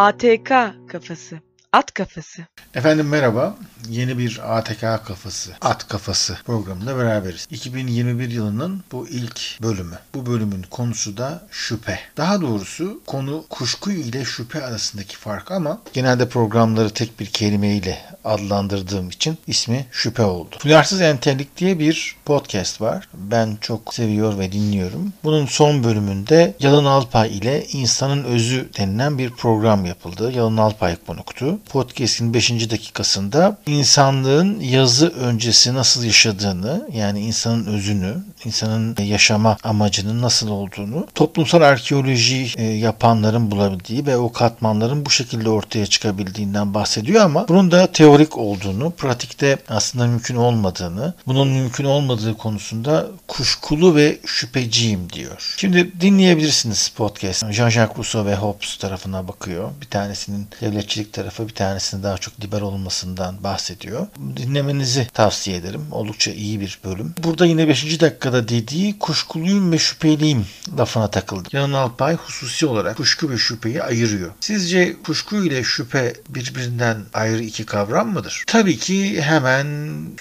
ATK kafası. At kafası. Efendim merhaba. Yeni bir ATK kafası, at kafası programında beraberiz. 2021 yılının bu ilk bölümü. Bu bölümün konusu da şüphe. Daha doğrusu konu kuşku ile şüphe arasındaki fark ama genelde programları tek bir kelimeyle adlandırdığım için ismi şüphe oldu. Duyarsız Entellik diye bir podcast var. Ben çok seviyor ve dinliyorum. Bunun son bölümünde Yalın Alpay ile İnsanın Özü denilen bir program yapıldı. Yalın Alpay konuktu. Podcast'in 5. dakikasında insanlığın yazı öncesi nasıl yaşadığını yani insanın özünü, insanın yaşama amacının nasıl olduğunu toplumsal arkeoloji e, yapanların bulabildiği ve o katmanların bu şekilde ortaya çıkabildiğinden bahsediyor ama bunun da teorik olduğunu, pratikte aslında mümkün olmadığını, bunun mümkün olmadığı konusunda kuşkulu ve şüpheciyim diyor. Şimdi dinleyebilirsiniz podcast. Jean-Jacques Rousseau ve Hobbes tarafına bakıyor. Bir tanesinin devletçilik tarafı, bir tanesinin daha çok liber olmasından bahsediyor. Dinlemenizi tavsiye ederim. Oldukça iyi bir bölüm. Burada yine 5. dakikada dediği kuşkuluyum ve şüpheliyim lafına takıldı. Yanan Alpay hususi olarak kuşku ve şüpheyi ayırıyor. Sizce kuşku ile şüphe birbirinden ayrı iki kavram mıdır? Tabii ki hemen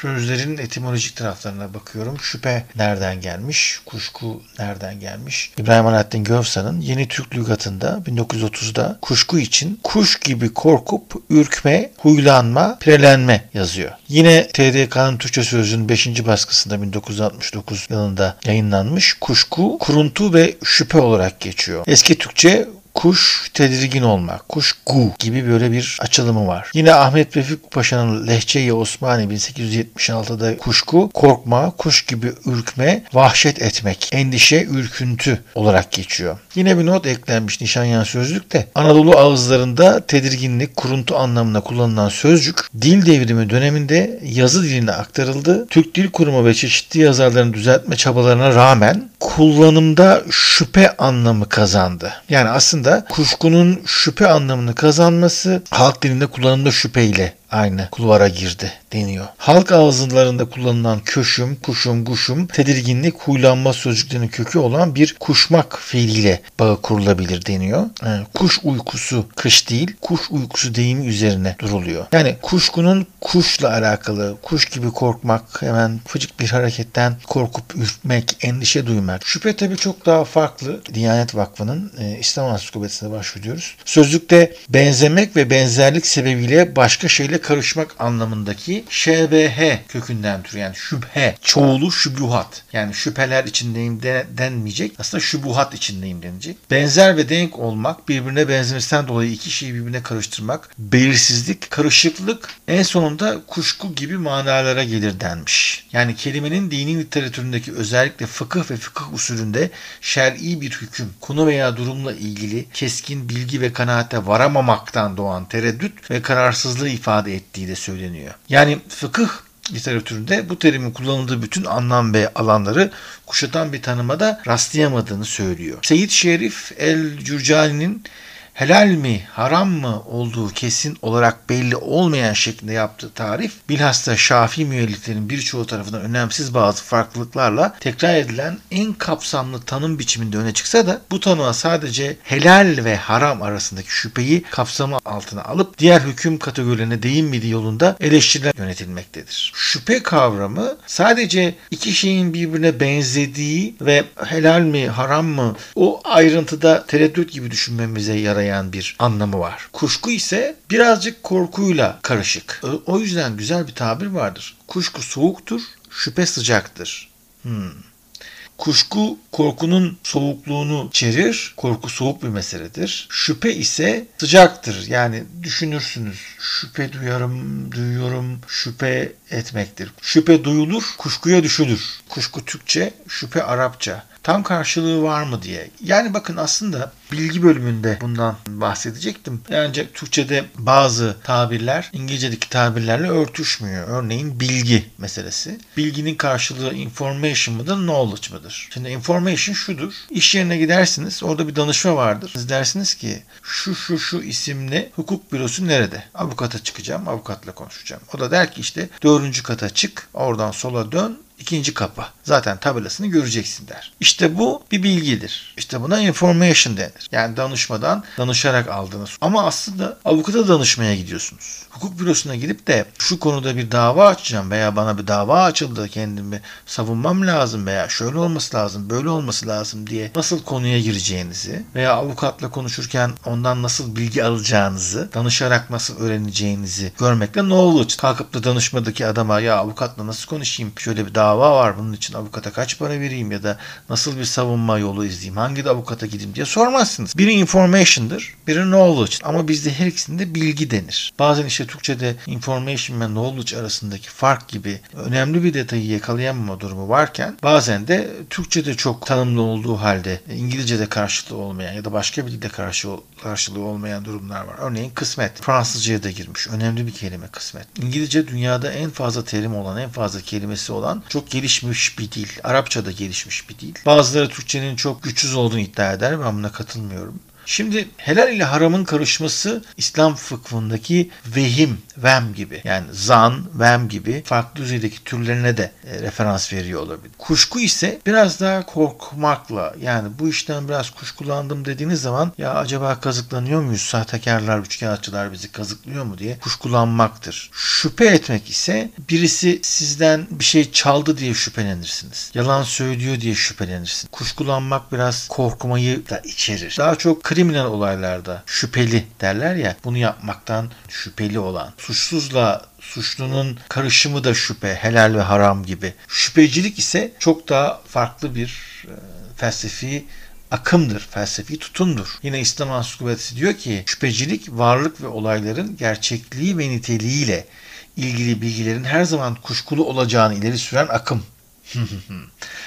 sözlerin etimolojik taraflarına bakıyorum. Şüphe nereden gelmiş? Kuşku nereden gelmiş? İbrahim Alaaddin Gövsa'nın Yeni Türk Lügatı'nda 1930'da kuşku için kuş gibi korkup ürkme, huylanma, pirelenme yazıyor. Yine TDK'nın Türkçe Sözlüğü'nün 5. baskısında 1969 yılında yayınlanmış kuşku, kuruntu ve şüphe olarak geçiyor. Eski Türkçe kuş tedirgin olmak, kuş gu gibi böyle bir açılımı var. Yine Ahmet Vefik Paşa'nın Lehçe-i Osmani 1876'da kuşku, korkma, kuş gibi ürkme, vahşet etmek, endişe, ürküntü olarak geçiyor. Yine bir not eklenmiş Nişanyan sözlükte. Anadolu ağızlarında tedirginlik, kuruntu anlamına kullanılan sözcük dil devrimi döneminde yazı diline aktarıldı. Türk Dil Kurumu ve çeşitli yazarların düzeltme çabalarına rağmen kullanımda şüphe anlamı kazandı. Yani aslında kuşkunun şüphe anlamını kazanması halk dilinde kullanımda şüpheyle aynı kulvara girdi deniyor. Halk ağızlarında kullanılan köşüm, kuşum, kuşum, tedirginlik, huylanma sözcüklerinin kökü olan bir kuşmak fiiliyle bağı kurulabilir deniyor. Yani kuş uykusu kış değil, kuş uykusu deyimi üzerine duruluyor. Yani kuşkunun kuşla alakalı, kuş gibi korkmak, hemen fıcık bir hareketten korkup ürkmek, endişe duymak. Şüphe tabii çok daha farklı. Diyanet Vakfı'nın e, İslam Ansiklopedisine başvuruyoruz. Sözlükte benzemek ve benzerlik sebebiyle başka şeyle karışmak anlamındaki şbh kökünden türü yani şüphe, çoğulu şübuhat. Yani şüpheler içindeyim de, denmeyecek. Aslında şubuhat içindeyim denecek. Benzer ve denk olmak, birbirine benzemesinden dolayı iki şeyi birbirine karıştırmak, belirsizlik, karışıklık en sonunda kuşku gibi manalara gelir denmiş. Yani kelimenin dini literatüründeki özellikle fıkıh ve fıkıh usulünde şer'i bir hüküm, konu veya durumla ilgili keskin bilgi ve kanaate varamamaktan doğan tereddüt ve kararsızlığı ifade ettiği de söyleniyor. Yani fıkıh literatüründe bu terimin kullanıldığı bütün anlam ve alanları kuşatan bir tanımada rastlayamadığını söylüyor. Seyyid Şerif el-Cürcani'nin helal mi haram mı olduğu kesin olarak belli olmayan şeklinde yaptığı tarif bilhassa Şafii müelliflerin birçoğu tarafından önemsiz bazı farklılıklarla tekrar edilen en kapsamlı tanım biçiminde öne çıksa da bu tanıma sadece helal ve haram arasındaki şüpheyi kapsamı altına alıp diğer hüküm kategorilerine değinmediği yolunda eleştiriler yönetilmektedir. Şüphe kavramı sadece iki şeyin birbirine benzediği ve helal mi haram mı o ayrıntıda tereddüt gibi düşünmemize yarayan bir anlamı var. Kuşku ise birazcık korkuyla karışık. O yüzden güzel bir tabir vardır. Kuşku soğuktur, şüphe sıcaktır. Hmm. Kuşku korkunun soğukluğunu içerir. Korku soğuk bir meseledir. Şüphe ise sıcaktır. Yani düşünürsünüz. Şüphe duyarım, duyuyorum. Şüphe etmektir. Şüphe duyulur, kuşkuya düşülür. Kuşku Türkçe, şüphe Arapça tam karşılığı var mı diye. Yani bakın aslında bilgi bölümünde bundan bahsedecektim. Ancak Türkçe'de bazı tabirler İngilizce'deki tabirlerle örtüşmüyor. Örneğin bilgi meselesi. Bilginin karşılığı information mıdır, knowledge mıdır? Şimdi information şudur. İş yerine gidersiniz, orada bir danışma vardır. Siz dersiniz ki şu şu şu isimli hukuk bürosu nerede? Avukata çıkacağım, avukatla konuşacağım. O da der ki işte dördüncü kata çık, oradan sola dön, ikinci kapı. Zaten tabelasını göreceksin der. İşte bu bir bilgidir. İşte buna information denir. Yani danışmadan danışarak aldığınız. Ama aslında avukata danışmaya gidiyorsunuz. Hukuk bürosuna gidip de şu konuda bir dava açacağım veya bana bir dava açıldı kendimi savunmam lazım veya şöyle olması lazım böyle olması lazım diye nasıl konuya gireceğinizi veya avukatla konuşurken ondan nasıl bilgi alacağınızı danışarak nasıl öğreneceğinizi görmekle knowledge. Kalkıp da danışmadaki adama ya avukatla nasıl konuşayım şöyle bir dava var bunun için avukata kaç para vereyim ya da nasıl bir savunma yolu izleyeyim hangi de avukata gideyim diye sormazsınız. Biri information'dır biri knowledge ama bizde her ikisinde bilgi denir. Bazen işte Türkçe'de information ve knowledge arasındaki fark gibi önemli bir detayı yakalayamama durumu varken bazen de Türkçe'de çok tanımlı olduğu halde İngilizce'de karşılığı olmayan ya da başka bir dilde karşılığı olmayan durumlar var. Örneğin kısmet. Fransızca'ya da girmiş. Önemli bir kelime kısmet. İngilizce dünyada en fazla terim olan, en fazla kelimesi olan çok gelişmiş bir dil. Arapça da gelişmiş bir dil. Bazıları Türkçenin çok güçsüz olduğunu iddia eder. Ben buna katılmıyorum. Şimdi helal ile haramın karışması İslam fıkhındaki vehim, vem gibi yani zan, vem gibi farklı düzeydeki türlerine de e, referans veriyor olabilir. Kuşku ise biraz daha korkmakla yani bu işten biraz kuşkulandım dediğiniz zaman ya acaba kazıklanıyor muyuz? Sahtekarlar, üçkağıtçılar bizi kazıklıyor mu diye kuşkulanmaktır. Şüphe etmek ise birisi sizden bir şey çaldı diye şüphelenirsiniz. Yalan söylüyor diye şüphelenirsiniz. Kuşkulanmak biraz korkmayı da içerir. Daha çok kriminal olaylarda şüpheli derler ya bunu yapmaktan şüpheli olan. Suçsuzla suçlunun karışımı da şüphe, helal ve haram gibi. Şüphecilik ise çok daha farklı bir e, felsefi akımdır, felsefi tutumdur. Yine İslam Ansiklopedisi diyor ki şüphecilik varlık ve olayların gerçekliği ve niteliğiyle ilgili bilgilerin her zaman kuşkulu olacağını ileri süren akım.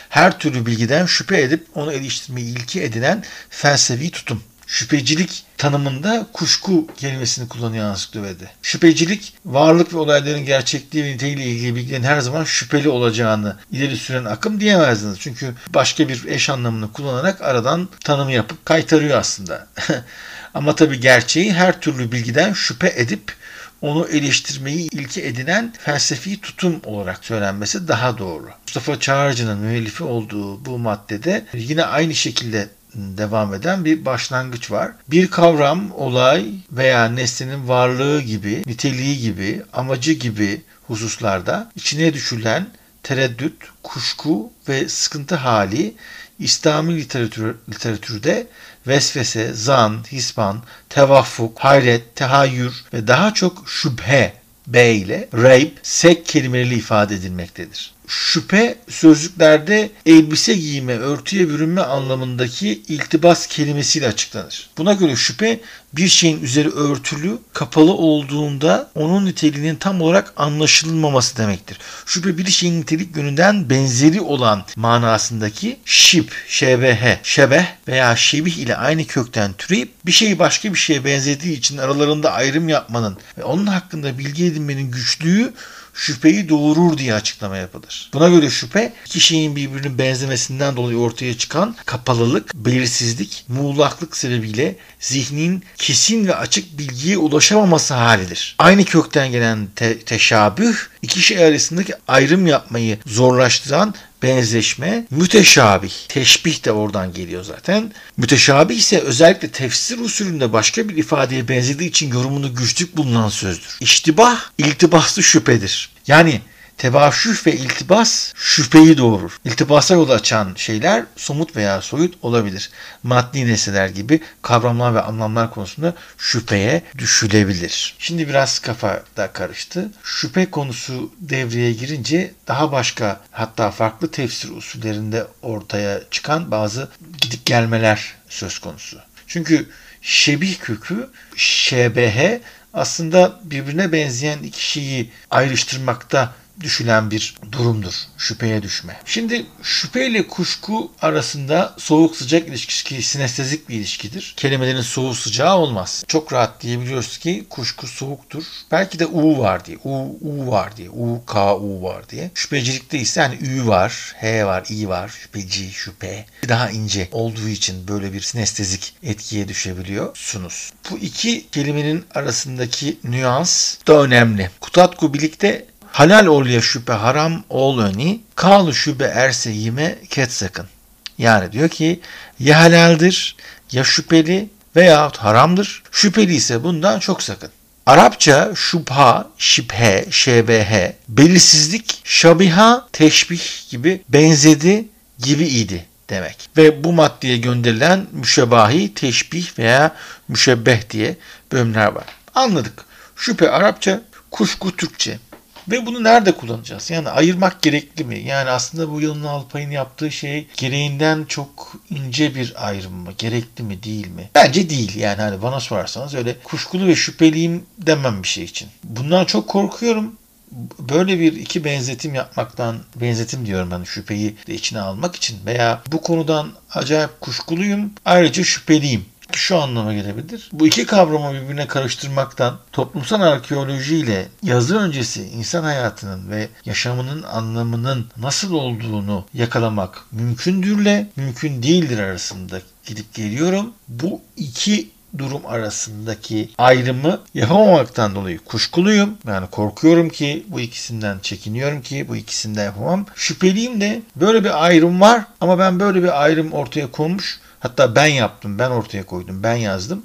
her türlü bilgiden şüphe edip onu eleştirmeyi ilki edinen felsefi tutum şüphecilik tanımında kuşku kelimesini kullanıyor ansiklopedi. Şüphecilik varlık ve olayların gerçekliği ve niteliğiyle ilgili bilgilerin her zaman şüpheli olacağını ileri süren akım diyemezdiniz. Çünkü başka bir eş anlamını kullanarak aradan tanımı yapıp kaytarıyor aslında. Ama tabii gerçeği her türlü bilgiden şüphe edip onu eleştirmeyi ilke edinen felsefi tutum olarak söylenmesi daha doğru. Mustafa Çağrıcı'nın müellifi olduğu bu maddede yine aynı şekilde devam eden bir başlangıç var. Bir kavram, olay veya nesnenin varlığı gibi, niteliği gibi, amacı gibi hususlarda içine düşülen tereddüt, kuşku ve sıkıntı hali İslami literatür, literatürde vesvese, zan, hisban, tevaffuk, hayret, tehayyür ve daha çok şüphe B ile reyb, sek kelimeleriyle ifade edilmektedir. Şüphe sözlüklerde elbise giyme, örtüye bürünme anlamındaki iltibas kelimesiyle açıklanır. Buna göre şüphe bir şeyin üzeri örtülü, kapalı olduğunda onun niteliğinin tam olarak anlaşılmaması demektir. Şüphe bir şeyin nitelik yönünden benzeri olan manasındaki şip, şebehe, şebeh veya şebih ile aynı kökten türeyip bir şeyi başka bir şeye benzediği için aralarında ayrım yapmanın ve onun hakkında bilgi edinmenin güçlüğü şüpheyi doğurur diye açıklama yapılır. Buna göre şüphe iki şeyin birbirinin benzemesinden dolayı ortaya çıkan kapalılık, belirsizlik, muğlaklık sebebiyle zihnin kesin ve açık bilgiye ulaşamaması halidir. Aynı kökten gelen te- teşabüh iki şey arasındaki ayrım yapmayı zorlaştıran benzeşme müteşabih. Teşbih de oradan geliyor zaten. Müteşabih ise özellikle tefsir usulünde başka bir ifadeye benzediği için yorumunu güçlük bulunan sözdür. İştibah, iltibaslı şüphedir. Yani Tebaşüh ve iltibas şüpheyi doğurur. İltibasa yol açan şeyler somut veya soyut olabilir. Maddi nesneler gibi kavramlar ve anlamlar konusunda şüpheye düşülebilir. Şimdi biraz kafa da karıştı. Şüphe konusu devreye girince daha başka hatta farklı tefsir usullerinde ortaya çıkan bazı gidip gelmeler söz konusu. Çünkü şebih kökü şebehe aslında birbirine benzeyen iki şeyi ayrıştırmakta düşülen bir durumdur. Şüpheye düşme. Şimdi şüphe ile kuşku arasında soğuk sıcak ilişkisi sinestezik bir ilişkidir. Kelimelerin soğuk sıcağı olmaz. Çok rahat diyebiliyoruz ki kuşku soğuktur. Belki de U var diye. U, U var diye. U, K, U var diye. Şüphecilikte ise hani Ü var, H var, I var. Şüpheci, şüphe. Daha ince olduğu için böyle bir sinestezik etkiye düşebiliyorsunuz. Bu iki kelimenin arasındaki nüans da önemli. Kutatku birlikte halal ol ya şüphe haram ol öni, kalı şüphe erse yime ket sakın. Yani diyor ki ya halaldir ya şüpheli veyahut haramdır. Şüpheli ise bundan çok sakın. Arapça şubha, şibhe, şebehe, belirsizlik, şabiha, teşbih gibi benzedi gibi idi demek. Ve bu maddeye gönderilen müşebahi, teşbih veya müşebbeh diye bölümler var. Anladık. Şüphe Arapça, kuşku Türkçe. Ve bunu nerede kullanacağız? Yani ayırmak gerekli mi? Yani aslında bu yılın Alpay'ın yaptığı şey gereğinden çok ince bir ayrım mı? Gerekli mi değil mi? Bence değil. Yani hani bana sorarsanız öyle kuşkulu ve şüpheliyim demem bir şey için. Bundan çok korkuyorum böyle bir iki benzetim yapmaktan benzetim diyorum ben şüpheyi de içine almak için veya bu konudan acayip kuşkuluyum ayrıca şüpheliyim şu anlama gelebilir. Bu iki kavramı birbirine karıştırmaktan toplumsal arkeoloji ile yazı öncesi insan hayatının ve yaşamının anlamının nasıl olduğunu yakalamak mümkündürle mümkün değildir arasında gidip geliyorum. Bu iki durum arasındaki ayrımı yapamamaktan dolayı kuşkuluyum. Yani korkuyorum ki bu ikisinden çekiniyorum ki bu ikisinden yapamam. Şüpheliyim de böyle bir ayrım var ama ben böyle bir ayrım ortaya konmuş Hatta ben yaptım, ben ortaya koydum, ben yazdım.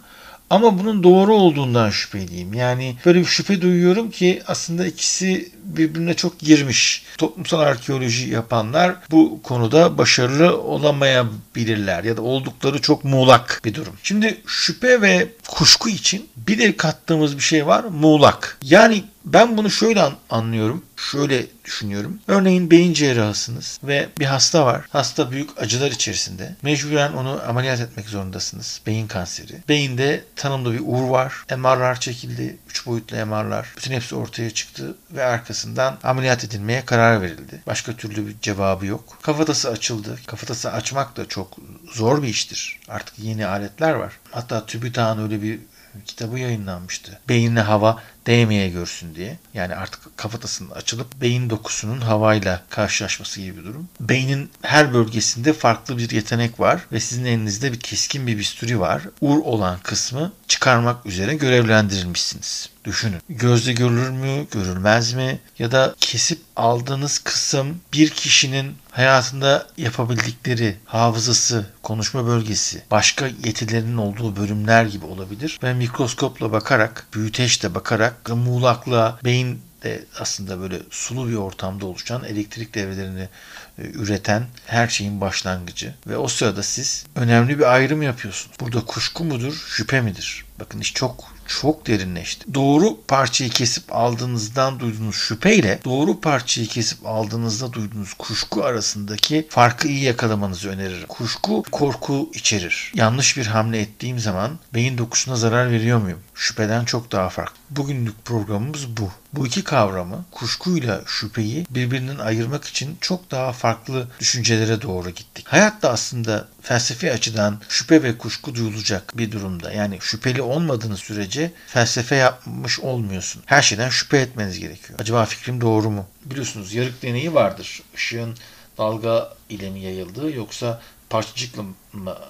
Ama bunun doğru olduğundan şüpheliyim. Yani böyle bir şüphe duyuyorum ki aslında ikisi birbirine çok girmiş. Toplumsal arkeoloji yapanlar bu konuda başarılı olamayabilirler ya da oldukları çok muğlak bir durum. Şimdi şüphe ve kuşku için bir de kattığımız bir şey var muğlak. Yani ben bunu şöyle anlıyorum, şöyle düşünüyorum. Örneğin beyin cerrahısınız ve bir hasta var. Hasta büyük acılar içerisinde. Mecburen onu ameliyat etmek zorundasınız. Beyin kanseri. Beyinde tanımlı bir uğur var. MR'lar çekildi. 3 boyutlu MR'lar. Bütün hepsi ortaya çıktı ve arkasından ameliyat edilmeye karar verildi. Başka türlü bir cevabı yok. Kafatası açıldı. Kafatası açmak da çok zor bir iştir. Artık yeni aletler var. Hatta TÜBİTAK'ın öyle bir kitabı yayınlanmıştı. Beynine hava değmeye görsün diye. Yani artık kafatasının açılıp beyin dokusunun havayla karşılaşması gibi bir durum. Beynin her bölgesinde farklı bir yetenek var ve sizin elinizde bir keskin bir bisturi var. Ur olan kısmı çıkarmak üzere görevlendirilmişsiniz. Düşünün. Gözle görülür mü, görülmez mi? Ya da kesip aldığınız kısım bir kişinin hayatında yapabildikleri hafızası, konuşma bölgesi, başka yetilerinin olduğu bölümler gibi olabilir. Ve mikroskopla bakarak, büyüteçle bakarak, muğlakla, beyin de aslında böyle sulu bir ortamda oluşan elektrik devrelerini e, üreten her şeyin başlangıcı ve o sırada siz önemli bir ayrım yapıyorsunuz. Burada kuşku mudur, şüphe midir? Bakın iş çok çok derinleşti. Doğru parçayı kesip aldığınızdan duyduğunuz şüpheyle doğru parçayı kesip aldığınızda duyduğunuz kuşku arasındaki farkı iyi yakalamanızı öneririm. Kuşku korku içerir. Yanlış bir hamle ettiğim zaman beyin dokusuna zarar veriyor muyum? Şüpheden çok daha farklı. Bugünlük programımız bu. Bu iki kavramı kuşkuyla şüpheyi birbirinden ayırmak için çok daha farklı düşüncelere doğru gittik. Hayat da aslında felsefi açıdan şüphe ve kuşku duyulacak bir durumda. Yani şüpheli olmadığınız sürece felsefe yapmış olmuyorsun. Her şeyden şüphe etmeniz gerekiyor. Acaba fikrim doğru mu? Biliyorsunuz yarık deneyi vardır. Işığın dalga ile mi yayıldığı yoksa parçacıkla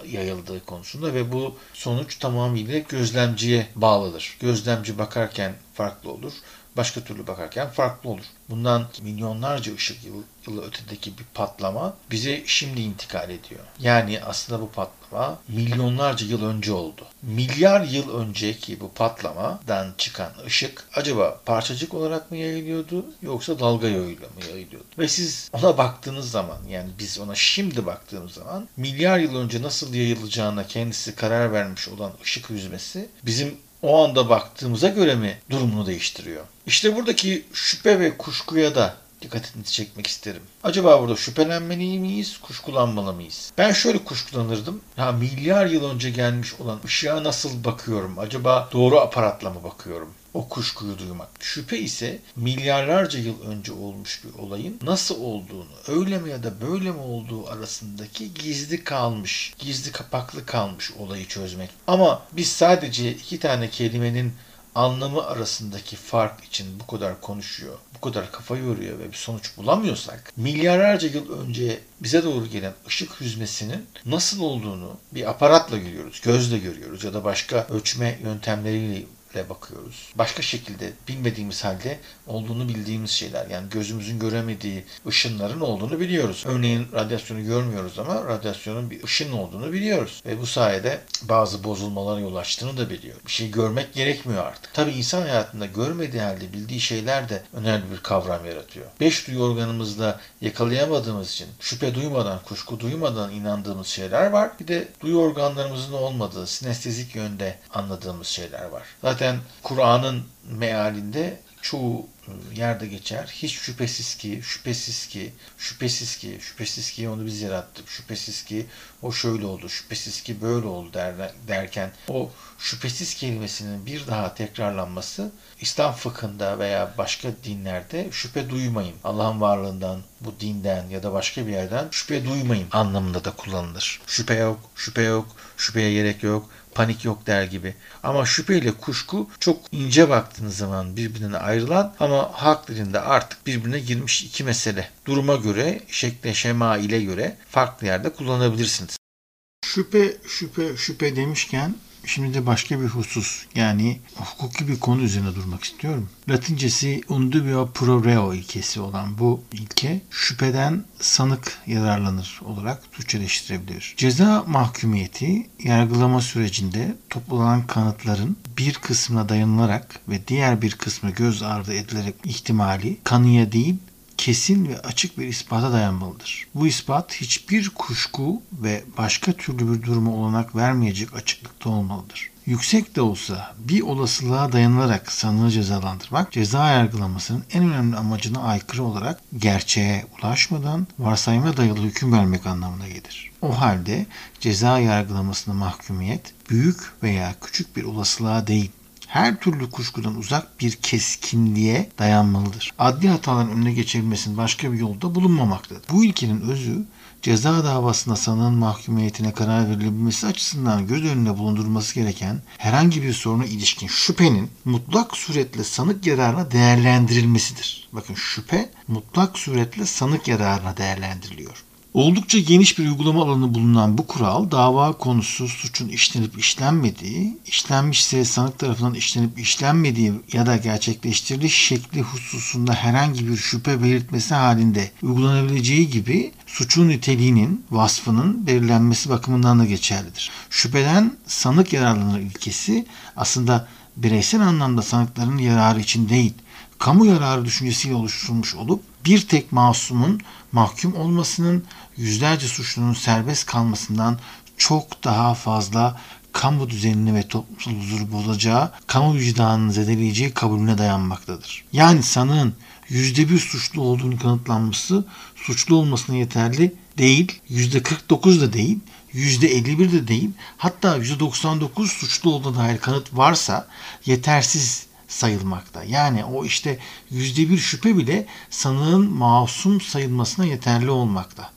yayıldığı konusunda ve bu sonuç tamamıyla gözlemciye bağlıdır. Gözlemci bakarken farklı olur başka türlü bakarken farklı olur. Bundan milyonlarca ışık yılı, yılı ötedeki bir patlama bize şimdi intikal ediyor. Yani aslında bu patlama milyonlarca yıl önce oldu. Milyar yıl önceki bu patlamadan çıkan ışık acaba parçacık olarak mı yayılıyordu yoksa dalga yoluyla mı yayılıyordu? Ve siz ona baktığınız zaman yani biz ona şimdi baktığımız zaman milyar yıl önce nasıl yayılacağına kendisi karar vermiş olan ışık hüzmesi bizim o anda baktığımıza göre mi durumunu değiştiriyor? İşte buradaki şüphe ve kuşkuya da dikkatinizi çekmek isterim. Acaba burada şüphelenmeli miyiz, kuşkulanmalı mıyız? Ben şöyle kuşkulanırdım. Ya milyar yıl önce gelmiş olan ışığa nasıl bakıyorum? Acaba doğru aparatla mı bakıyorum? O kuşkuyu duymak. Şüphe ise milyarlarca yıl önce olmuş bir olayın nasıl olduğunu, öyle mi ya da böyle mi olduğu arasındaki gizli kalmış, gizli kapaklı kalmış olayı çözmek. Ama biz sadece iki tane kelimenin anlamı arasındaki fark için bu kadar konuşuyor, bu kadar kafa yoruyor ve bir sonuç bulamıyorsak, milyarlarca yıl önce bize doğru gelen ışık hüzmesinin nasıl olduğunu bir aparatla görüyoruz, gözle görüyoruz ya da başka ölçme yöntemleriyle şekilde bakıyoruz. Başka şekilde bilmediğimiz halde olduğunu bildiğimiz şeyler. Yani gözümüzün göremediği ışınların olduğunu biliyoruz. Örneğin radyasyonu görmüyoruz ama radyasyonun bir ışın olduğunu biliyoruz. Ve bu sayede bazı bozulmalara yol açtığını da biliyor. Bir şey görmek gerekmiyor artık. Tabi insan hayatında görmediği halde bildiği şeyler de önemli bir kavram yaratıyor. Beş duyu organımızla yakalayamadığımız için şüphe duymadan, kuşku duymadan inandığımız şeyler var. Bir de duyu organlarımızın olmadığı, sinestezik yönde anladığımız şeyler var. Zaten Kur'an'ın mealinde çoğu yerde geçer. Hiç şüphesiz ki, şüphesiz ki, şüphesiz ki, şüphesiz ki onu biz yarattık. Şüphesiz ki o şöyle oldu, şüphesiz ki böyle oldu der, derken o şüphesiz kelimesinin bir daha tekrarlanması İslam fıkhında veya başka dinlerde şüphe duymayın. Allah'ın varlığından, bu dinden ya da başka bir yerden şüphe duymayın anlamında da kullanılır. Şüphe yok, şüphe yok, şüpheye gerek yok, panik yok der gibi. Ama şüpheyle kuşku çok ince baktığınız zaman birbirine ayrılan ama halk dilinde artık birbirine girmiş iki mesele. Duruma göre, şekle, şema ile göre farklı yerde kullanabilirsiniz. Şüphe, şüphe, şüphe demişken Şimdi de başka bir husus yani hukuki bir konu üzerine durmak istiyorum. Latincesi undubio pro reo ilkesi olan bu ilke şüpheden sanık yararlanır olarak Türkçeleştirebilir. Ceza mahkumiyeti yargılama sürecinde toplanan kanıtların bir kısmına dayanılarak ve diğer bir kısmı göz ardı edilerek ihtimali kanıya değil kesin ve açık bir ispata dayanmalıdır. Bu ispat hiçbir kuşku ve başka türlü bir duruma olanak vermeyecek açıklıkta olmalıdır. Yüksek de olsa bir olasılığa dayanılarak sanığı cezalandırmak ceza yargılamasının en önemli amacına aykırı olarak gerçeğe ulaşmadan varsayıma dayalı hüküm vermek anlamına gelir. O halde ceza yargılamasına mahkumiyet büyük veya küçük bir olasılığa değil her türlü kuşkudan uzak bir keskinliğe dayanmalıdır. Adli hataların önüne geçebilmesinin başka bir yolda bulunmamaktadır. Bu ilkenin özü ceza davasında sanığın mahkumiyetine karar verilebilmesi açısından göz önünde bulundurulması gereken herhangi bir soruna ilişkin şüphenin mutlak suretle sanık yararına değerlendirilmesidir. Bakın şüphe mutlak suretle sanık yararına değerlendiriliyor. Oldukça geniş bir uygulama alanı bulunan bu kural dava konusu suçun işlenip işlenmediği, işlenmişse sanık tarafından işlenip işlenmediği ya da gerçekleştiriliş şekli hususunda herhangi bir şüphe belirtmesi halinde uygulanabileceği gibi suçun niteliğinin, vasfının belirlenmesi bakımından da geçerlidir. Şüpheden sanık yararlanır ilkesi aslında bireysel anlamda sanıkların yararı için değil, kamu yararı düşüncesiyle oluşturulmuş olup bir tek masumun mahkum olmasının yüzlerce suçlunun serbest kalmasından çok daha fazla kamu düzenini ve toplumsal huzuru bozacağı, kamu vicdanını zedeleyeceği kabulüne dayanmaktadır. Yani sanığın yüzde bir suçlu olduğunu kanıtlanması suçlu olmasına yeterli değil, yüzde 49 da değil, yüzde 51 de değil, hatta yüzde 99 suçlu olduğuna dair kanıt varsa yetersiz sayılmakta. Yani o işte yüzde bir şüphe bile sanığın masum sayılmasına yeterli olmakta.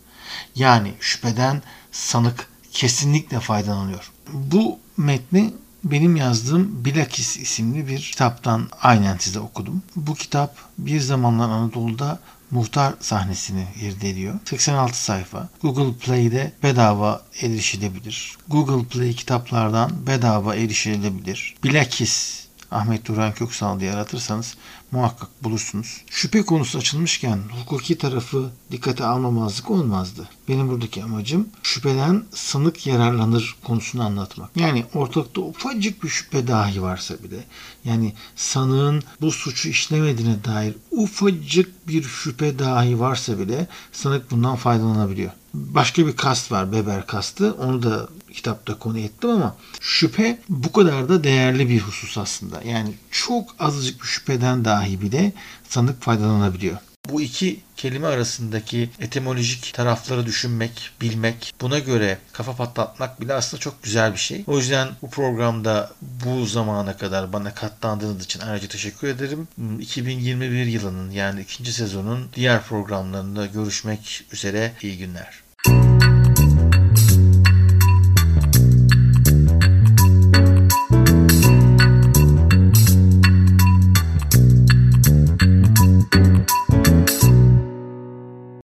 Yani şüpheden sanık kesinlikle faydalanıyor. Bu metni benim yazdığım Bilakis isimli bir kitaptan aynen size okudum. Bu kitap bir zamanlar Anadolu'da muhtar sahnesini irdeliyor. 86 sayfa. Google Play'de bedava erişilebilir. Google Play kitaplardan bedava erişilebilir. Bilakis Ahmet Duran Köksal diye aratırsanız muhakkak bulursunuz. Şüphe konusu açılmışken hukuki tarafı dikkate almamazlık olmazdı. Benim buradaki amacım şüpheden sanık yararlanır konusunu anlatmak. Yani ortalıkta ufacık bir şüphe dahi varsa bile yani sanığın bu suçu işlemediğine dair ufacık bir şüphe dahi varsa bile sanık bundan faydalanabiliyor. Başka bir kast var Beber kastı. Onu da kitapta konu ettim ama şüphe bu kadar da değerli bir husus aslında. Yani çok azıcık bir şüpheden dahi bile sanık faydalanabiliyor. Bu iki kelime arasındaki etimolojik tarafları düşünmek, bilmek, buna göre kafa patlatmak bile aslında çok güzel bir şey. O yüzden bu programda bu zamana kadar bana katlandığınız için ayrıca teşekkür ederim. 2021 yılının yani ikinci sezonun diğer programlarında görüşmek üzere iyi günler.